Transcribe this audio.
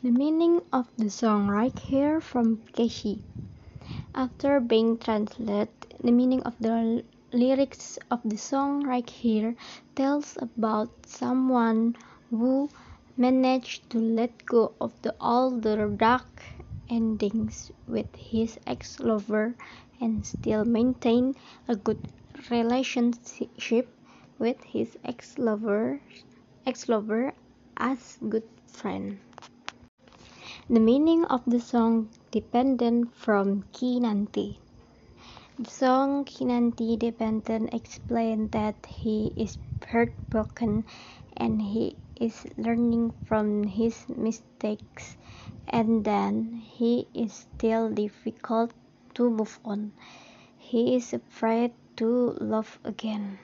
The meaning of the song right here from Keshi. After being translated, the meaning of the lyrics of the song right here tells about someone who managed to let go of the the dark endings with his ex-lover and still maintain a good relationship with his ex-lover ex-lover as good friend. The meaning of the song dependent from Keenan Te. The song Keenan Te dependent explained that he is heartbroken and he is learning from his mistakes and then he is still difficult to move on. He is afraid to love again.